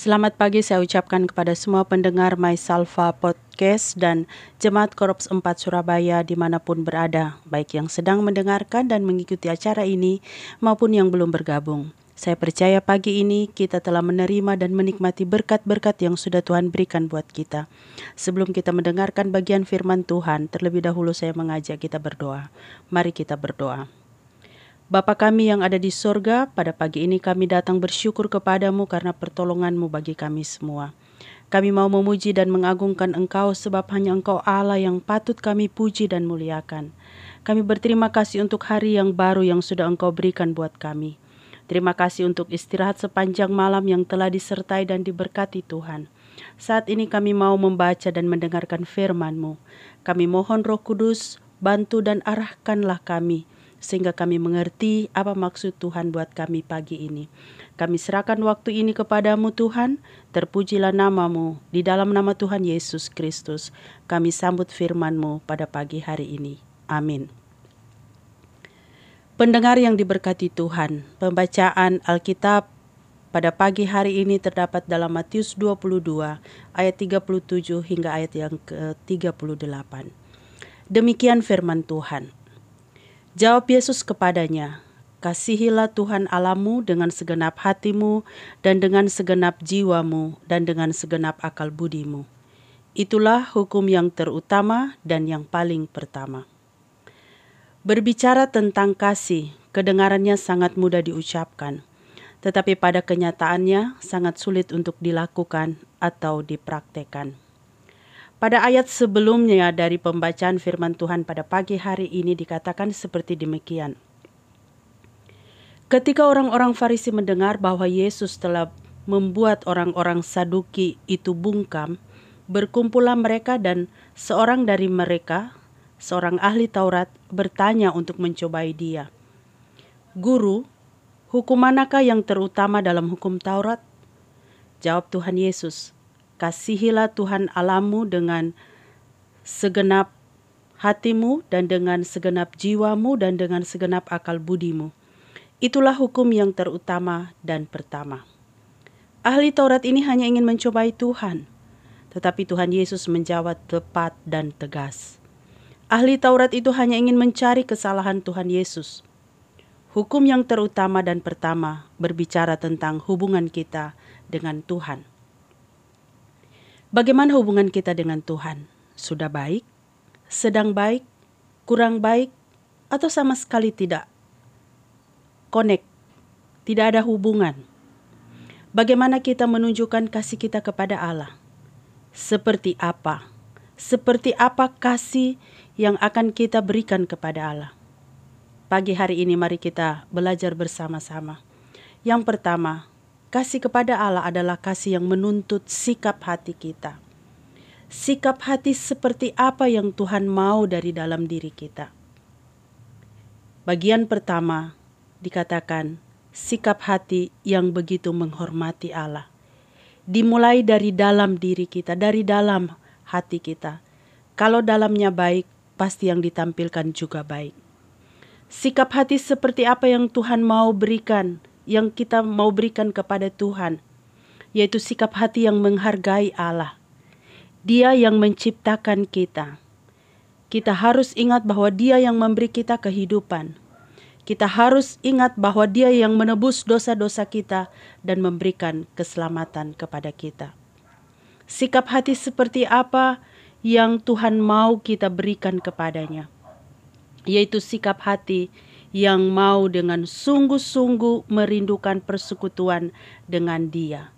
Selamat pagi saya ucapkan kepada semua pendengar My Salva Podcast dan Jemaat Korps 4 Surabaya di mana pun berada, baik yang sedang mendengarkan dan mengikuti acara ini maupun yang belum bergabung. Saya percaya pagi ini kita telah menerima dan menikmati berkat-berkat yang sudah Tuhan berikan buat kita. Sebelum kita mendengarkan bagian firman Tuhan, terlebih dahulu saya mengajak kita berdoa. Mari kita berdoa. Bapa kami yang ada di sorga, pada pagi ini kami datang bersyukur kepadamu karena pertolonganmu bagi kami semua. Kami mau memuji dan mengagungkan Engkau sebab hanya Engkau Allah yang patut kami puji dan muliakan. Kami berterima kasih untuk hari yang baru yang sudah Engkau berikan buat kami. Terima kasih untuk istirahat sepanjang malam yang telah disertai dan diberkati Tuhan. Saat ini kami mau membaca dan mendengarkan firman-Mu. Kami mohon Roh Kudus, bantu dan arahkanlah kami sehingga kami mengerti apa maksud Tuhan buat kami pagi ini. Kami serahkan waktu ini kepadamu Tuhan, terpujilah namamu, di dalam nama Tuhan Yesus Kristus, kami sambut firmanmu pada pagi hari ini. Amin. Pendengar yang diberkati Tuhan, pembacaan Alkitab pada pagi hari ini terdapat dalam Matius 22 ayat 37 hingga ayat yang ke-38. Demikian firman Tuhan. Jawab Yesus kepadanya, Kasihilah Tuhan Alamu dengan segenap hatimu dan dengan segenap jiwamu dan dengan segenap akal budimu. Itulah hukum yang terutama dan yang paling pertama. Berbicara tentang kasih, kedengarannya sangat mudah diucapkan, tetapi pada kenyataannya sangat sulit untuk dilakukan atau dipraktekkan. Pada ayat sebelumnya dari pembacaan firman Tuhan pada pagi hari ini dikatakan seperti demikian. Ketika orang-orang Farisi mendengar bahwa Yesus telah membuat orang-orang Saduki itu bungkam, berkumpullah mereka dan seorang dari mereka, seorang ahli Taurat, bertanya untuk mencobai dia. Guru, hukum manakah yang terutama dalam hukum Taurat? Jawab Tuhan Yesus, Kasihilah Tuhan Alamu dengan segenap hatimu dan dengan segenap jiwamu dan dengan segenap akal budimu. Itulah hukum yang terutama dan pertama. Ahli Taurat ini hanya ingin mencobai Tuhan, tetapi Tuhan Yesus menjawab tepat dan tegas. Ahli Taurat itu hanya ingin mencari kesalahan Tuhan Yesus. Hukum yang terutama dan pertama berbicara tentang hubungan kita dengan Tuhan. Bagaimana hubungan kita dengan Tuhan? Sudah baik? Sedang baik? Kurang baik? Atau sama sekali tidak? Connect. Tidak ada hubungan. Bagaimana kita menunjukkan kasih kita kepada Allah? Seperti apa? Seperti apa kasih yang akan kita berikan kepada Allah? Pagi hari ini mari kita belajar bersama-sama. Yang pertama, Kasih kepada Allah adalah kasih yang menuntut sikap hati kita. Sikap hati seperti apa yang Tuhan mau dari dalam diri kita. Bagian pertama dikatakan sikap hati yang begitu menghormati Allah. Dimulai dari dalam diri kita, dari dalam hati kita. Kalau dalamnya baik, pasti yang ditampilkan juga baik. Sikap hati seperti apa yang Tuhan mau berikan yang kita mau berikan kepada Tuhan, yaitu sikap hati yang menghargai Allah. Dia yang menciptakan kita. Kita harus ingat bahwa Dia yang memberi kita kehidupan. Kita harus ingat bahwa Dia yang menebus dosa-dosa kita dan memberikan keselamatan kepada kita. Sikap hati seperti apa yang Tuhan mau kita berikan kepadanya, yaitu sikap hati mau dengan sungguh-sungguh merindukan persekutuan dengan Dia.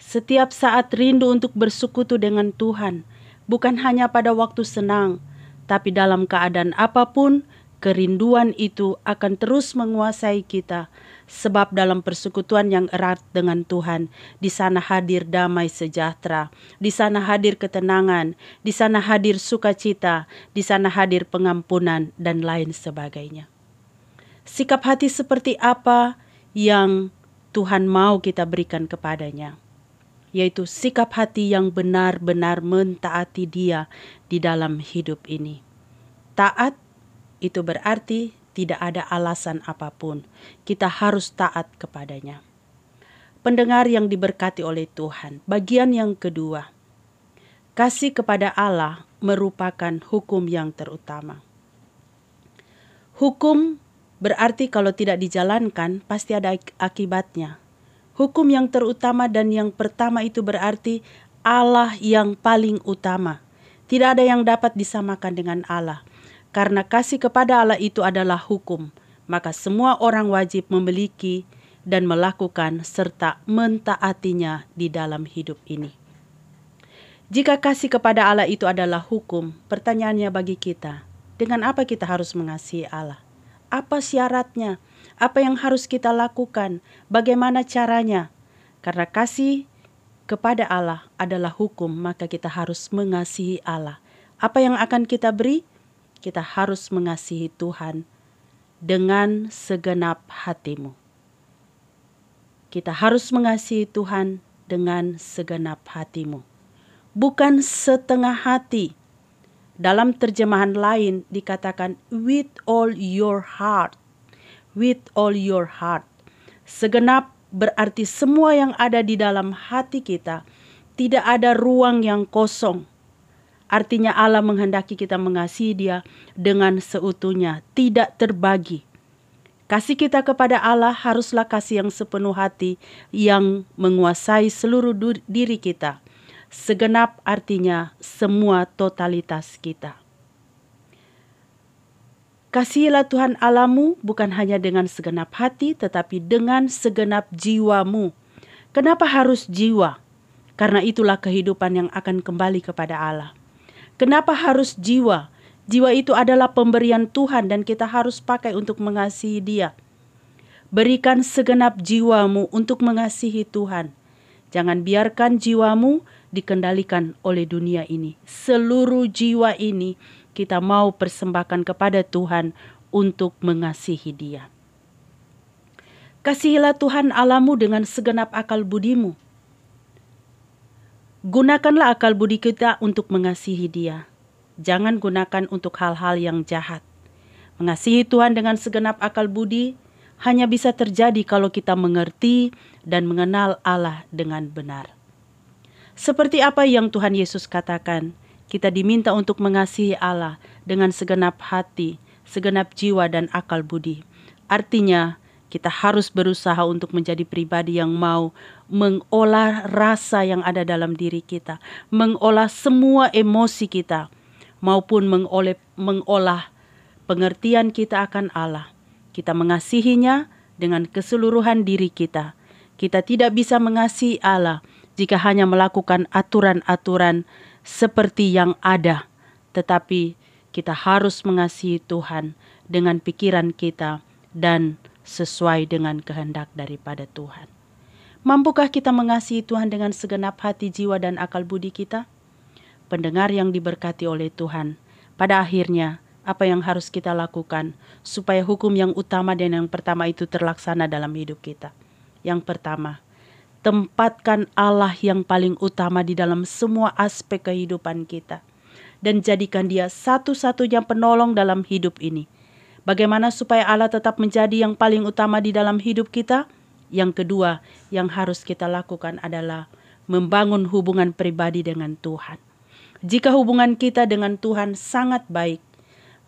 Setiap saat rindu untuk bersekutu dengan Tuhan, bukan hanya pada waktu senang, tapi dalam keadaan apa pun, kerinduan itu akan terus menguasai kita, sebab dalam persekutuan yang erat dengan Tuhan, di sana hadir damai sejahtera, di sana hadir ketenangan, di sana hadir sukacita, di sana hadir pengampunan, dan lain sebagainya sikap hati seperti apa yang Tuhan mau kita berikan kepadanya, yaitu sikap hati yang benar-benar mentaati Dia di dalam hidup ini. Taat itu berarti tidak ada alasan apa pun, kita harus taat kepadanya. Pendengar yang diberkati oleh Tuhan, bagian yang kedua, kasih kepada Allah merupakan hukum yang terutama. Hukum berarti kalau tidak dijalankan pasti ada akibatnya. Hukum yang terutama dan yang pertama itu berarti Allah yang paling utama. Tidak ada yang dapat disamakan dengan Allah. Karena kasih kepada Allah itu adalah hukum, maka semua orang wajib memiliki dan melakukan serta mentaatinya di dalam hidup ini. Jika kasih kepada Allah itu adalah hukum, pertanyaannya bagi kita, dengan apa kita harus mengasihi Allah? Apa syaratnya? Apa yang harus kita lakukan? Bagaimana caranya? Karena kasih kepada Allah adalah hukum, maka kita harus mengasihi Allah. Apa yang akan kita beri? Kita harus mengasihi Tuhan dengan segenap hatimu. Kita harus mengasihi Tuhan dengan segenap hatimu, bukan setengah hati. Dalam terjemahan lain dikatakan with all your heart. With all your heart. Segenap berarti semua yang ada di dalam hati kita, tidak ada ruang yang kosong. Artinya Allah menghendaki kita mengasihi dia dengan seutuhnya, tidak terbagi. Kasih kita kepada Allah haruslah kasih yang sepenuh hati yang menguasai seluruh diri kita. Segenap artinya semua totalitas kita. Kasihilah Tuhan Alamu bukan hanya dengan segenap hati tetapi dengan segenap jiwamu. Kenapa harus jiwa? Karena itulah kehidupan yang akan kembali kepada Allah. Kenapa harus jiwa? Jiwa itu adalah pemberian Tuhan dan kita harus pakai untuk mengasihi Dia. Berikan segenap jiwamu untuk mengasihi Tuhan. Jangan biarkan jiwamu dikendalikan oleh dunia ini. Seluruh jiwa ini kita mau persembahkan kepada Tuhan untuk mengasihi Dia. Kasihilah Tuhan Alamu dengan segenap akal budimu Gunakanlah akal budi kita untuk mengasihi Dia. Jangan gunakan untuk hal-hal yang jahat. Mengasihi Tuhan dengan segenap akal budi hanya bisa terjadi kalau kita mengerti dan mengenal Allah dengan benar. Seperti apa yang Tuhan Yesus katakan, kita diminta untuk mengasihi Allah dengan segenap hati, segenap jiwa, dan akal budi. Artinya, kita harus berusaha untuk menjadi pribadi yang mau mengolah rasa yang ada dalam diri kita, mengolah semua emosi kita, maupun mengolah, pengertian kita akan Allah. Kita mengasihinya dengan keseluruhan diri kita. Kita tidak bisa mengasihi Allah jika hanya melakukan aturan-aturan seperti yang ada, tetapi kita harus mengasihi Tuhan dengan pikiran kita dan sesuai dengan kehendak daripada Tuhan. Mampukah kita mengasihi Tuhan dengan segenap hati, jiwa, dan akal budi kita? Pendengar yang diberkati oleh Tuhan, pada akhirnya apa yang harus kita lakukan supaya hukum yang utama dan yang pertama itu terlaksana dalam hidup kita? Yang pertama, tempatkan Allah yang paling utama di dalam semua aspek kehidupan kita dan jadikan Dia satu-satunya penolong dalam hidup ini Bagaimana supaya Allah tetap menjadi yang paling utama di dalam hidup kita? Yang kedua, yang harus kita lakukan adalah membangun hubungan pribadi dengan Tuhan. Jika hubungan kita dengan Tuhan sangat baik,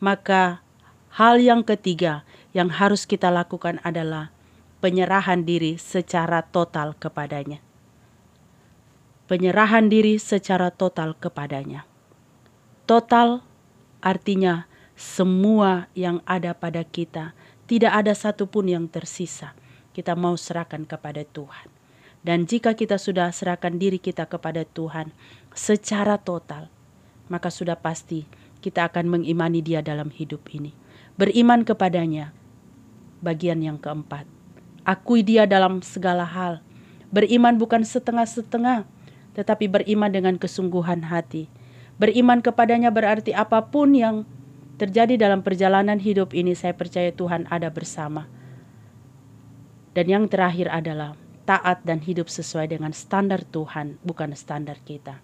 maka hal yang ketiga yang harus kita lakukan adalah penyerahan diri secara total kepadanya. Penyerahan diri secara total kepadanya. Total artinya semua yang ada pada kita, tidak ada satupun yang tersisa. Kita mau serahkan kepada Tuhan. Dan jika kita sudah serahkan diri kita kepada Tuhan secara total, maka sudah pasti kita akan mengimani Dia dalam hidup ini. Beriman kepadanya, bagian yang keempat. Akui Dia dalam segala hal. Beriman bukan setengah-setengah, tetapi beriman dengan kesungguhan hati. Beriman kepadanya berarti apa pun yang terjadi dalam perjalanan hidup ini, saya percaya Tuhan ada bersama. Dan yang terakhir adalah taat dan hidup sesuai dengan standar Tuhan, bukan standar kita.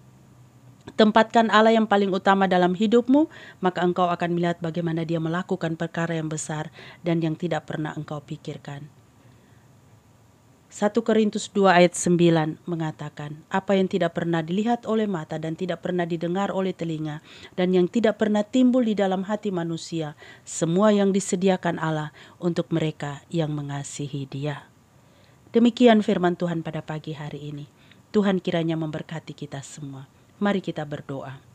Tempatkan Allah yang paling utama dalam hidupmu, maka engkau akan melihat bagaimana Dia melakukan perkara yang besar dan yang tidak pernah engkau pikirkan. 1 Korintus 2 ayat 9 mengatakan, apa yang tidak pernah dilihat oleh mata dan tidak pernah didengar oleh telinga dan yang tidak pernah timbul di dalam hati manusia, semua yang disediakan Allah untuk mereka yang mengasihi Dia. Demikian firman Tuhan pada pagi hari ini. Tuhan kiranya memberkati kita semua. Mari kita berdoa.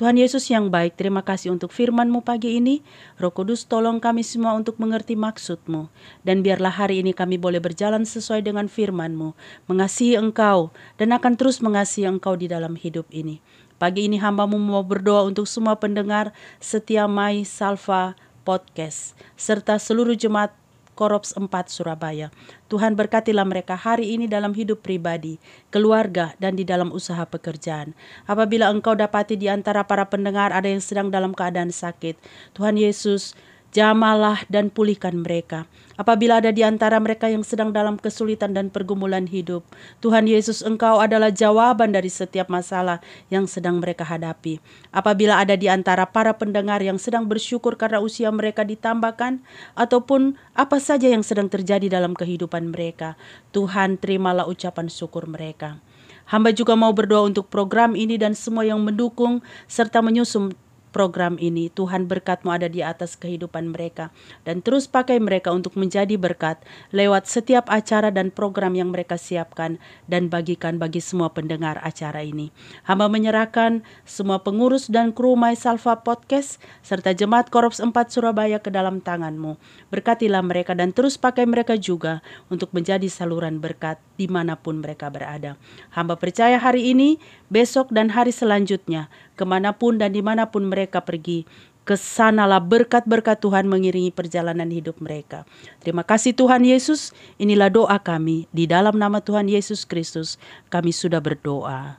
Tuhan Yesus yang baik, terima kasih untuk firman-Mu pagi ini. Roh Kudus tolong kami semua untuk mengerti maksud-Mu. Dan biarlah hari ini kami boleh berjalan sesuai dengan firman-Mu. Mengasihi Engkau dan akan terus mengasihi Engkau di dalam hidup ini. Pagi ini hambamu mau berdoa untuk semua pendengar setia Mai Salva Podcast. Serta seluruh jemaat Korops 4 Surabaya. Tuhan berkatilah mereka hari ini dalam hidup pribadi, keluarga, dan di dalam usaha pekerjaan. Apabila engkau dapati di antara para pendengar ada yang sedang dalam keadaan sakit, Tuhan Yesus jamalah dan pulihkan mereka. Apabila ada di antara mereka yang sedang dalam kesulitan dan pergumulan hidup, Tuhan Yesus Engkau adalah jawaban dari setiap masalah yang sedang mereka hadapi. Apabila ada di antara para pendengar yang sedang bersyukur karena usia mereka ditambahkan, ataupun apa saja yang sedang terjadi dalam kehidupan mereka, Tuhan terimalah ucapan syukur mereka. Hamba juga mau berdoa untuk program ini dan semua yang mendukung serta menyusun program ini. Tuhan berkatmu ada di atas kehidupan mereka. Dan terus pakai mereka untuk menjadi berkat lewat setiap acara dan program yang mereka siapkan dan bagikan bagi semua pendengar acara ini. Hamba menyerahkan semua pengurus dan kru My Salva Podcast serta Jemaat Korops 4 Surabaya ke dalam tanganmu. Berkatilah mereka dan terus pakai mereka juga untuk menjadi saluran berkat di mana pun mereka berada. Hamba percaya hari ini, besok dan hari selanjutnya ke mana pun dan di mana pun mereka pergi. Ke sanalah berkat-berkat Tuhan mengiringi perjalanan hidup mereka. Terima kasih Tuhan Yesus, inilah doa kami. Di dalam nama Tuhan Yesus Kristus kami sudah berdoa.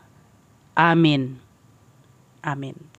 Amin. Amin.